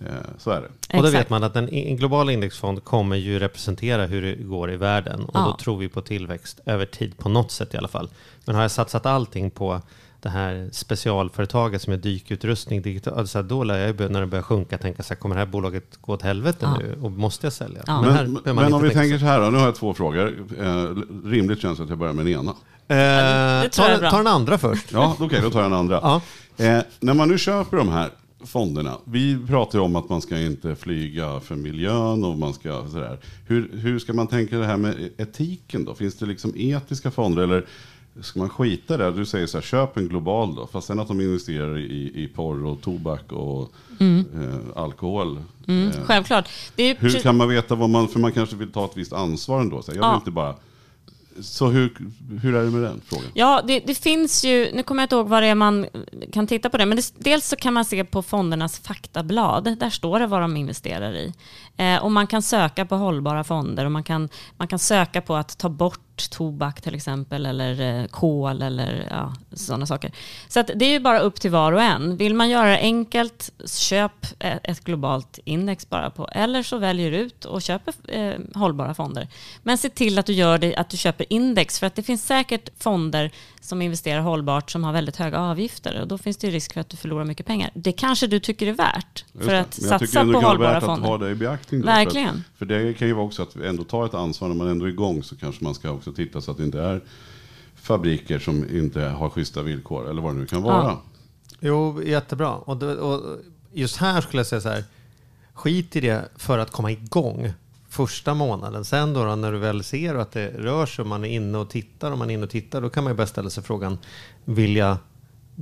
Speaker 2: Eh, så är det.
Speaker 1: Och då vet man att en, en global indexfond kommer ju representera hur det går i världen. Och
Speaker 3: Ja.
Speaker 1: då tror vi på tillväxt över tid på något sätt i alla fall. Men har jag satsat allting på det här specialföretaget som är dykutrustning, digital, alltså då lär jag när det börjar sjunka tänka så här, kommer det här bolaget gå åt helvete
Speaker 3: Ja.
Speaker 1: nu och måste jag sälja?
Speaker 3: Ja.
Speaker 1: Men,
Speaker 2: Men, men om vi tänker så här då, nu har jag två frågor. Eh, rimligt känns att jag börjar med den ena.
Speaker 1: Eh, ta, ta den andra först.
Speaker 2: Ja, okej, då tar jag den andra.
Speaker 1: Ja.
Speaker 2: Eh, när man nu köper de här fonderna, vi pratar ju om att man ska inte flyga för miljön och man ska sådär. Hur, hur ska man tänka det här med etiken då? Finns det liksom etiska fonder eller ska man skita där? Du säger så här, köp en global då. Fast sen att de investerar i, i porr och tobak och eh, alkohol.
Speaker 3: Mm,
Speaker 2: Eh,
Speaker 3: självklart. Ju
Speaker 2: hur kan man veta vad man, för man kanske vill ta ett visst ansvar ändå. Så jag vill
Speaker 3: Ja.
Speaker 2: inte bara, så hur, hur är det med den frågan?
Speaker 3: Ja, det, det finns ju, nu kommer jag inte ihåg vad det är man kan titta på det, men det, dels så kan man se på fondernas faktablad, där står det vad de investerar i. Eh, och man kan söka på hållbara fonder och man kan, man kan söka på att ta bort tobak till exempel, eller eh, kol eller ja, sådana saker. Så det är ju bara upp till var och en. Vill man göra det enkelt, köp ett, ett globalt index bara på, eller så väljer du ut och köper eh, hållbara fonder. Men se till att du gör det, att du köper index, för att det finns säkert fonder som investerar hållbart som har väldigt höga avgifter och då finns det ju risk för att du förlorar mycket pengar. Det kanske du tycker är värt
Speaker 2: Just
Speaker 3: för att
Speaker 2: Men jag tycker
Speaker 3: satsa
Speaker 2: ändå
Speaker 3: på
Speaker 2: det
Speaker 3: hållbara
Speaker 2: värt
Speaker 3: fonder.
Speaker 2: att ha det i beaktning.
Speaker 3: Verkligen.
Speaker 2: För, att, för det kan ju vara också att ändå ta ett ansvar när man ändå är igång så kanske man ska också titta så att det inte är fabriker som inte har schyssta villkor eller vad det nu kan vara.
Speaker 3: Ja.
Speaker 1: Jo, jättebra. Och, det, och just här skulle jag säga så här, skit i det för att komma igång första månaden. Sen då, då när du väl ser att det rör sig och man är inne och tittar och man är inne och tittar, då kan man ju börja ställa sig frågan, vill jag,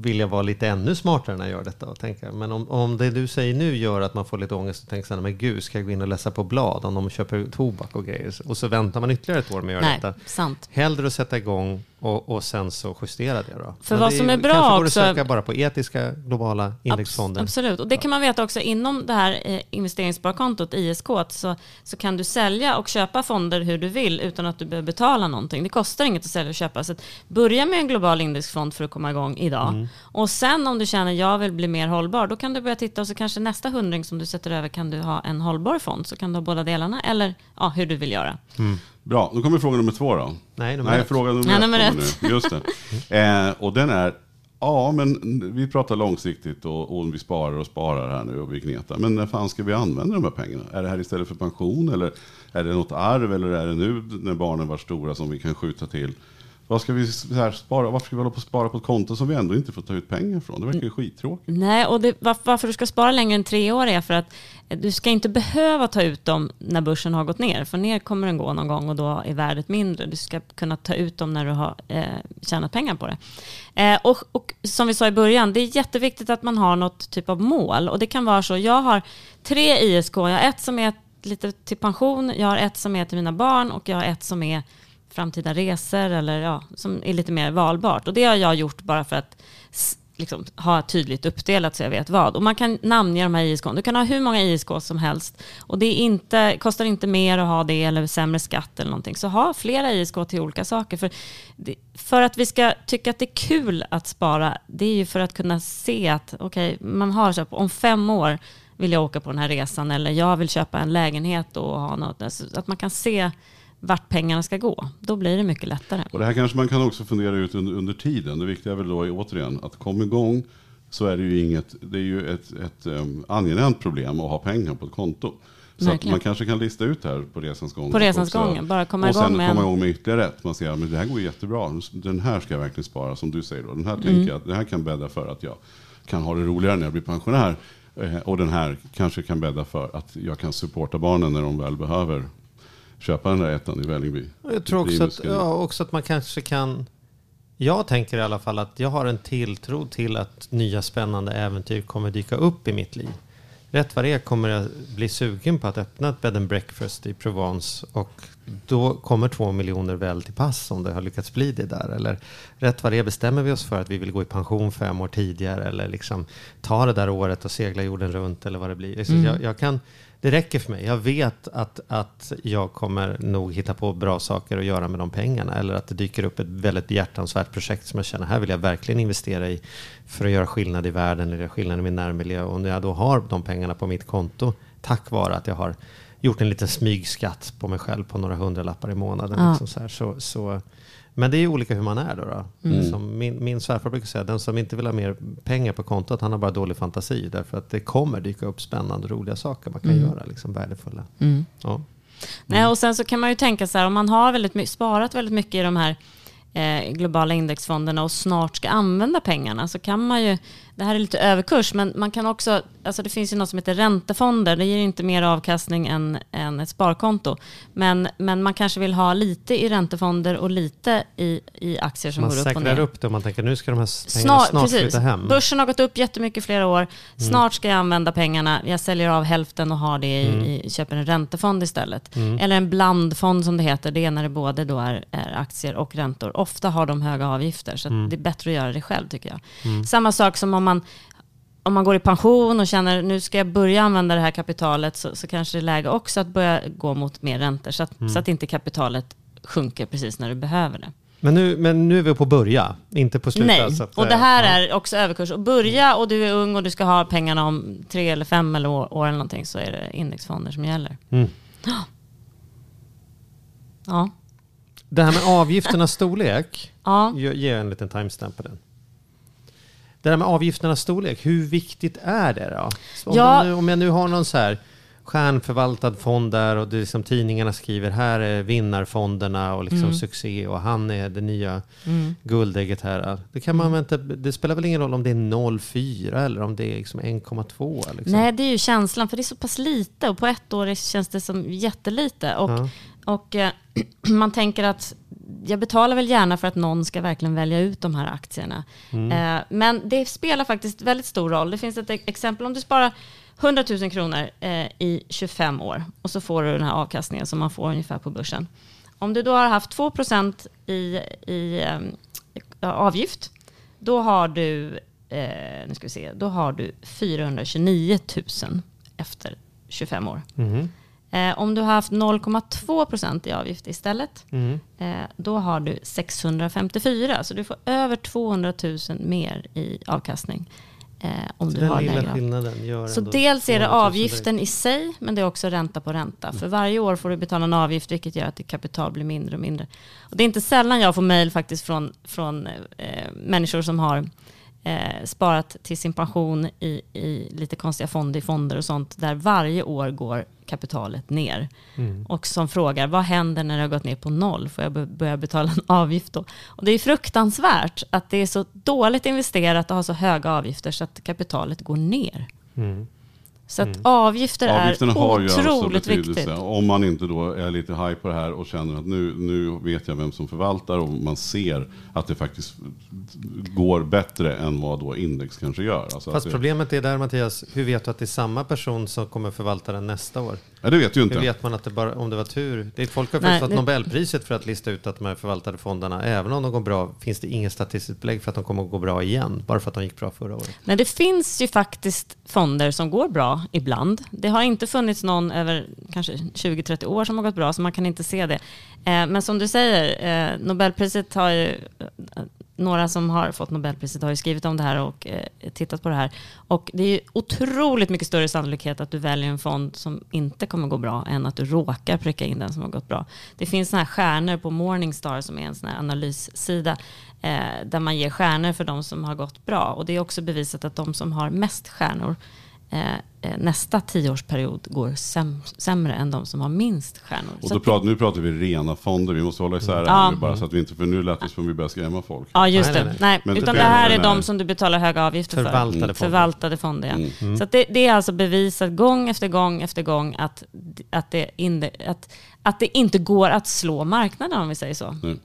Speaker 1: vill jag vara lite ännu smartare när jag gör detta? Och tänka, men om, om det du säger nu gör att man får lite ångest och tänker så här, men gud, ska jag gå in och läsa på blad om de köper tobak och grejer? Och så väntar man ytterligare ett år med att göra
Speaker 3: Nej,
Speaker 1: detta.
Speaker 3: sant.
Speaker 1: Hellre att sätta igång och, och sen så justera det då.
Speaker 3: För
Speaker 1: Men
Speaker 3: vad
Speaker 1: det
Speaker 3: som är bra
Speaker 1: kanske går
Speaker 3: också-
Speaker 1: att söka bara på etiska globala indexfonder.
Speaker 3: Abs- Absolut, och det kan man veta också inom det här eh, investeringssparkontot, ISK, så, så kan du sälja och köpa fonder hur du vill utan att du behöver betala någonting. Det kostar inget att sälja och köpa. Så börja med en global indexfond för att komma igång idag. Mm. Och sen om du känner jag vill bli mer hållbar, då kan du börja titta och så kanske nästa hundring som du sätter över kan du ha en hållbar fond, så kan du ha båda delarna, eller ja, hur du vill göra.
Speaker 2: Mm. Bra, då kommer fråga nummer två då.
Speaker 1: Nej, nummer
Speaker 2: Nej
Speaker 1: ett.
Speaker 2: fråga nummer ett.
Speaker 3: nummer
Speaker 2: kommer Nu. Just det. Eh, och den är, ja men vi pratar långsiktigt och, och vi sparar och sparar här nu och vi gnetar. Men när fan ska vi använda de här pengarna? Är det här istället för pension eller är det något arv eller är det nu när barnen var stora som vi kan skjuta till? Vad ska vi så här, spara? Varför ska vi hålla på och spara på ett konto som vi ändå inte får ta ut pengar från? Det verkar ju skittråkigt.
Speaker 3: Nej, och det, varför, varför du ska spara längre än tre år är för att eh, du ska inte behöva ta ut dem när börsen har gått ner. För ner kommer den gå någon gång och då är värdet mindre. Du ska kunna ta ut dem när du har eh, tjänat pengar på det. Eh, och, och som vi sa i början, det är jätteviktigt att man har något typ av mål. Och det kan vara så, jag har tre ISK, jag har ett som är lite till pension, jag har ett som är till mina barn och jag har ett som är framtida resor eller ja, som är lite mer valbart. Och det har jag gjort bara för att liksom, ha tydligt uppdelat så jag vet vad. Och man kan namnge de här ISK. Du kan ha hur många ISK som helst. Och det är inte, kostar inte mer att ha det eller sämre skatt eller någonting. Så ha flera ISK till olika saker. För, för att vi ska tycka att det är kul att spara, det är ju för att kunna se att okej, man har så här, om fem år vill jag åka på den här resan eller jag vill köpa en lägenhet och ha något. Alltså, att man kan se vart pengarna ska gå. Då blir det mycket lättare.
Speaker 2: Och det här kanske man kan också fundera ut under, under tiden. Det viktiga är väl då återigen att komma igång så är det ju inget, det är ju ett, ett um, angenämt problem att ha pengar på ett konto. Så att man kanske kan lista ut här på resans gång.
Speaker 3: På resans gång, bara komma
Speaker 2: och
Speaker 3: igång
Speaker 2: sen
Speaker 3: med
Speaker 2: komma
Speaker 3: en-
Speaker 2: igång med ytterligare ett. Man ser att det här går jättebra. Den här ska jag verkligen spara som du säger. Då. Den här
Speaker 3: Mm.
Speaker 2: tänker jag det här kan bädda för att jag kan ha det roligare när jag blir pensionär. Eh, Och den här kanske kan bädda för att jag kan supporta barnen när de väl behöver köpa den där ettan i Vällingby.
Speaker 1: Jag tror också att, ja, också att man kanske kan... Jag tänker i alla fall att jag har en tilltro till att nya spännande äventyr kommer dyka upp i mitt liv. Rätt vad det är kommer jag bli sugen på att öppna ett bed and breakfast i Provence och då kommer två miljoner väl till pass om det har lyckats bli det där. Eller rätt vad det är bestämmer vi oss för att vi vill gå i pension fem år tidigare eller liksom ta det där året och segla jorden runt eller vad det blir. Så jag, jag kan, det räcker för mig. Jag vet att, att jag kommer nog hitta på bra saker att göra med de pengarna. Eller att det dyker upp ett väldigt behjärtansvärt projekt som jag känner, här vill jag verkligen investera i för att göra skillnad i världen eller skillnad i min närmiljö. Och när jag då har de pengarna på mitt konto, tack vare att jag har gjort en liten smygskatt på mig själv på några hundralappar i månaden.
Speaker 3: Ja.
Speaker 1: Liksom så här, så, så, men det är ju olika hur man är då. då.
Speaker 3: Mm.
Speaker 1: Som min, min svärfar brukar säga, den som inte vill ha mer pengar på kontot, han har bara dålig fantasi. Därför att det kommer dyka upp spännande och roliga saker man kan
Speaker 3: Mm.
Speaker 1: göra, liksom värdefulla. Ja.
Speaker 3: Nej, och sen så kan man ju tänka så här, om man har väldigt sparat väldigt mycket i de här eh, globala indexfonderna och snart ska använda pengarna så kan man ju, det här är lite överkurs, men man kan också, alltså det finns ju något som heter räntefonder, det ger inte mer avkastning än, än ett sparkonto. Men, men man kanske vill ha lite i räntefonder och lite i, i aktier som
Speaker 1: Man
Speaker 3: går upp och
Speaker 1: säkrar
Speaker 3: ner.
Speaker 1: upp det och man tänker nu ska de här pengarna
Speaker 3: Snart,
Speaker 1: snart,
Speaker 3: precis.
Speaker 1: flytta hem.
Speaker 3: Börsen har gått upp jättemycket flera år. Snart ska jag använda pengarna. Jag säljer av hälften och har det i, i köper en räntefond istället. Eller en blandfond som det heter. Det är när det både då är, är aktier och räntor. Ofta har de höga avgifter så att det är bättre att göra det själv tycker jag. Samma sak som om man om man går i pension och känner nu ska jag börja använda det här kapitalet så, så kanske det är läge också att börja gå mot mer räntor så att, så att inte kapitalet sjunker precis när du behöver det.
Speaker 1: Men, nu, men nu är vi på börja, inte på slutet.
Speaker 3: Nej,
Speaker 1: att,
Speaker 3: och det
Speaker 1: eh,
Speaker 3: här
Speaker 1: ja.
Speaker 3: är också överkurs. Och börja och du är ung och du ska ha pengarna om tre eller fem eller år, år eller någonting så är det indexfonder som gäller.
Speaker 1: Mm.
Speaker 3: Ja.
Speaker 1: Det här med avgifternas storlek,
Speaker 3: Ja.
Speaker 1: ge en liten timestamp på den. Det här med avgifternas storlek, hur viktigt är det då? Om,
Speaker 3: Ja.
Speaker 1: jag nu, om jag nu har någon så här stjärnförvaltad fond där och det är som tidningarna skriver, här är vinnarfonderna och liksom
Speaker 3: Mm.
Speaker 1: succé och han är det nya guldägget här. Det, kan man inte, det spelar väl ingen roll om det är 0,4 eller om det är liksom 1,2? Liksom.
Speaker 3: Nej, det är ju känslan, för det är så pass lite och på ett år känns det som jättelite. Och,
Speaker 1: Ja.
Speaker 3: och eh, man tänker att jag betalar väl gärna för att någon ska verkligen välja ut de här aktierna. Eh, men det spelar faktiskt väldigt stor roll. Det finns ett e- exempel om du sparar 100 000 kronor eh, i 25 år och så får du den här avkastningen som man får ungefär på börsen. Om du då har haft 2 i, i eh, avgift, då har du, eh, nu ska vi se, då har du 429 000 efter 25 år.
Speaker 1: Mhm.
Speaker 3: Eh, om du har haft 0,2 procent i avgift istället,
Speaker 1: Mm.
Speaker 3: eh, då har du 654. Så du får över 200 000 mer i avkastning. Eh, om du
Speaker 1: Den
Speaker 3: har lägre
Speaker 1: skillnaden gör
Speaker 3: Så dels är det
Speaker 1: 200 000
Speaker 3: avgiften i sig, men det är också ränta på ränta. För varje år får du betala en avgift, vilket gör att ditt kapital blir mindre och mindre. Och det är inte sällan jag får mejl faktiskt från, från eh, människor som har eh, sparat till sin pension i, i lite konstiga fonder, i fonder och sånt, där varje år går kapitalet ner.
Speaker 1: Mm.
Speaker 3: Och som frågar, vad händer när det har gått ner på noll? Får jag börja betala en avgift då? Och det är fruktansvärt att det är så dåligt investerat och har så höga avgifter så att kapitalet går ner.
Speaker 1: Mm.
Speaker 3: Så att avgifter
Speaker 2: Avgifterna
Speaker 3: är
Speaker 2: har ju alltså
Speaker 3: otroligt
Speaker 2: betydelse.
Speaker 3: viktigt.
Speaker 2: Om man inte då är lite high på det här och känner att nu, nu vet jag vem som förvaltar och man ser att det faktiskt går bättre än vad då index kanske gör. Alltså att
Speaker 1: Fast
Speaker 2: det,
Speaker 1: problemet är där Mattias, hur vet du att det är samma person som kommer förvalta den nästa år?
Speaker 2: ja, det vet ju
Speaker 1: Hur
Speaker 2: inte.
Speaker 1: vet man att det bara, om det var tur? Det är, folk har
Speaker 3: Nej,
Speaker 1: faktiskt fått
Speaker 3: det-
Speaker 1: Nobelpriset för att lista ut att de här förvaltade fonderna, även om de går bra, finns det ingen statistiskt belägg för att de kommer att gå bra igen, bara för att de gick bra förra året.
Speaker 3: Men det finns ju faktiskt fonder som går bra ibland. Det har inte funnits någon över kanske 20-30 år som har gått bra, så man kan inte se det. Eh, men som du säger, eh, Nobelpriset har ju, eh, några som har fått Nobelpriset har ju skrivit om det här och tittat på det här. Och det är ju otroligt mycket större sannolikhet att du väljer en fond som inte kommer gå bra än att du råkar pricka in den som har gått bra. Det finns såna här stjärnor på Morningstar som är en sån här analyssida där man ger stjärnor för de som har gått bra. Och det är också bevisat att de som har mest stjärnor eh, eh, nästa tioårsperiod går säm sämre än de som har minst stjärnor.
Speaker 2: Och
Speaker 3: Så
Speaker 2: då pratar, nu pratar vi rena fonder, vi måste hålla isär det
Speaker 3: Ja.
Speaker 2: bara så att vi inte, för nu lät det som vi börjar skrämma folk.
Speaker 3: Ja, just
Speaker 1: Nej,
Speaker 3: det.
Speaker 1: nej,
Speaker 3: Nej,
Speaker 1: nej.
Speaker 2: Men
Speaker 3: utan
Speaker 2: det
Speaker 3: det här är de som du betalar höga avgifter
Speaker 1: Förvaltade
Speaker 3: för.
Speaker 1: fonder.
Speaker 3: Förvaltade fonder, ja.
Speaker 2: Mm.
Speaker 3: Så att det, det är alltså bevisat gång efter gång efter gång att, att, det, inde, att, att det inte går att slå marknaden om vi säger så.
Speaker 2: Nu.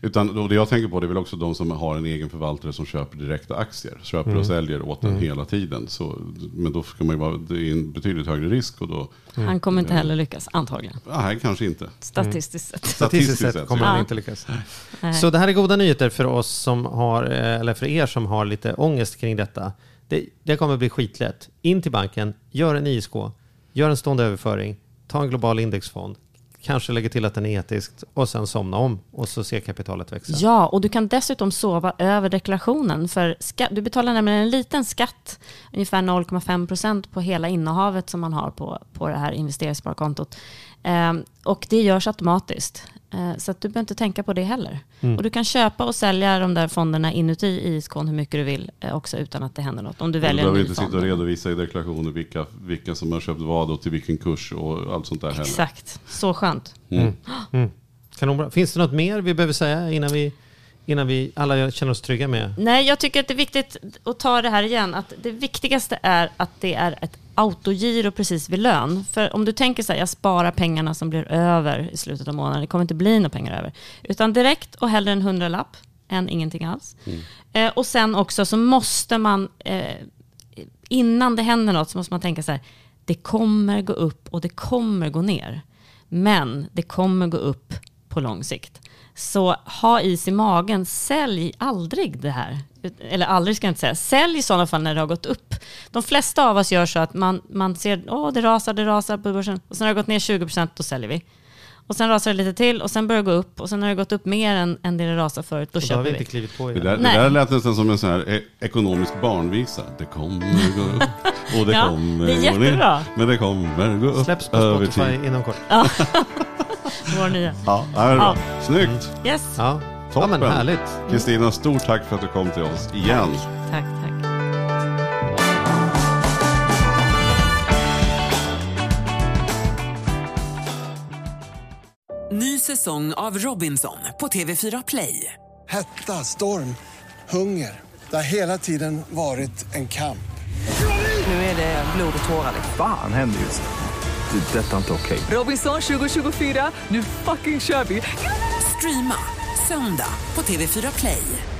Speaker 2: Utan då det jag tänker på det är väl också de som har en egen förvaltare som köper direkta aktier. Köper
Speaker 1: Mm.
Speaker 2: och säljer åt den hela tiden. Så, men då ska man ju vara, det är en betydligt högre risk och då,
Speaker 3: Han kommer inte heller lyckas, antagligen.
Speaker 2: nej kanske inte.
Speaker 3: Statistiskt sett.
Speaker 1: Statistiskt sett
Speaker 2: sett,
Speaker 1: kommer han
Speaker 3: Ja.
Speaker 1: inte lyckas.
Speaker 3: Nej.
Speaker 1: Så det här är goda nyheter för oss som har, eh, eller för er som har lite ångest kring detta. Det, det kommer bli skitlätt. In till banken, gör en ISK, gör en stående överföring, ta en global indexfond, kanske lägger till att den är etisk och sen somna om och så ser kapitalet växa.
Speaker 3: Ja, och du kan dessutom sova över deklarationen. För du betalar nämligen en liten skatt, ungefär 0,5 procent på hela innehavet som man har på, på det här investeringssparkontot. Ehm, och det görs automatiskt. Eh, så att du behöver inte tänka på det heller.
Speaker 1: Mm.
Speaker 3: Och du kan köpa och sälja de där fonderna inuti ISK hur mycket du vill eh, också utan att det händer något. Om du
Speaker 2: Du
Speaker 3: väljer en
Speaker 2: behöver inte sitta
Speaker 3: fond.
Speaker 2: och redovisa i deklarationer vilka, vilka som har köpt vad och till vilken kurs och allt sånt där heller.
Speaker 3: Exakt, så skönt.
Speaker 2: Mm.
Speaker 1: Mm. Kanonbra. Finns det något mer vi behöver säga innan vi, innan vi alla känner oss trygga med?
Speaker 3: Nej, jag tycker att det är viktigt att ta det här igen. Att det viktigaste är att det är ett autogiro precis vid lön. För om du tänker så här, jag sparar pengarna som blir över i slutet av månaden. Det kommer inte bli några pengar över. Utan direkt och hellre en hundralapp än ingenting alls. Eh, och sen också så måste man, eh, innan det händer något så måste man tänka så här, det kommer gå upp och det kommer gå ner. Men det kommer gå upp på lång sikt. Så ha is i magen, sälj aldrig det här. Eller aldrig ska jag inte säga. Sälj i sådana fall när det har gått upp. De flesta av oss gör så att man, man ser, åh det rasar, det rasar på börsen. Och sen har det gått ner 20%, då säljer vi. Och sen rasar det lite till och sen börjar det gå upp. Och sen har det gått upp mer än, än det det rasade förut, då
Speaker 1: Och då har
Speaker 3: köper
Speaker 1: vi inte klivit på
Speaker 2: Det där, det
Speaker 3: Nej.
Speaker 2: där lät nästan som en sån här e- ekonomisk barnvisa. Det kommer gå upp och det
Speaker 3: Ja,
Speaker 2: kommer
Speaker 3: det är
Speaker 2: gå ner.
Speaker 3: jättebra.
Speaker 2: Men det kommer gå upp
Speaker 1: Släpps på
Speaker 2: över
Speaker 1: Spotify
Speaker 2: tid.
Speaker 1: inom kort.
Speaker 3: Vår nya.
Speaker 2: Ja, det är bra. Snyggt.
Speaker 3: Yes.
Speaker 1: Ja, ja
Speaker 2: Toppen.
Speaker 1: men härligt.
Speaker 2: Kristina, stort tack för att du kom till oss igen.
Speaker 3: Tack, tack.
Speaker 4: Ny säsong av Robinson på TV4 Play.
Speaker 5: Hetta, storm, hunger. Det har hela tiden varit en kamp.
Speaker 4: Nu är det blod och tårar.
Speaker 6: Fan händer just nu. Det. är Detta är inte okej.
Speaker 4: Robinson 2024, nu fucking kör vi! Streama söndag på TV4 Play.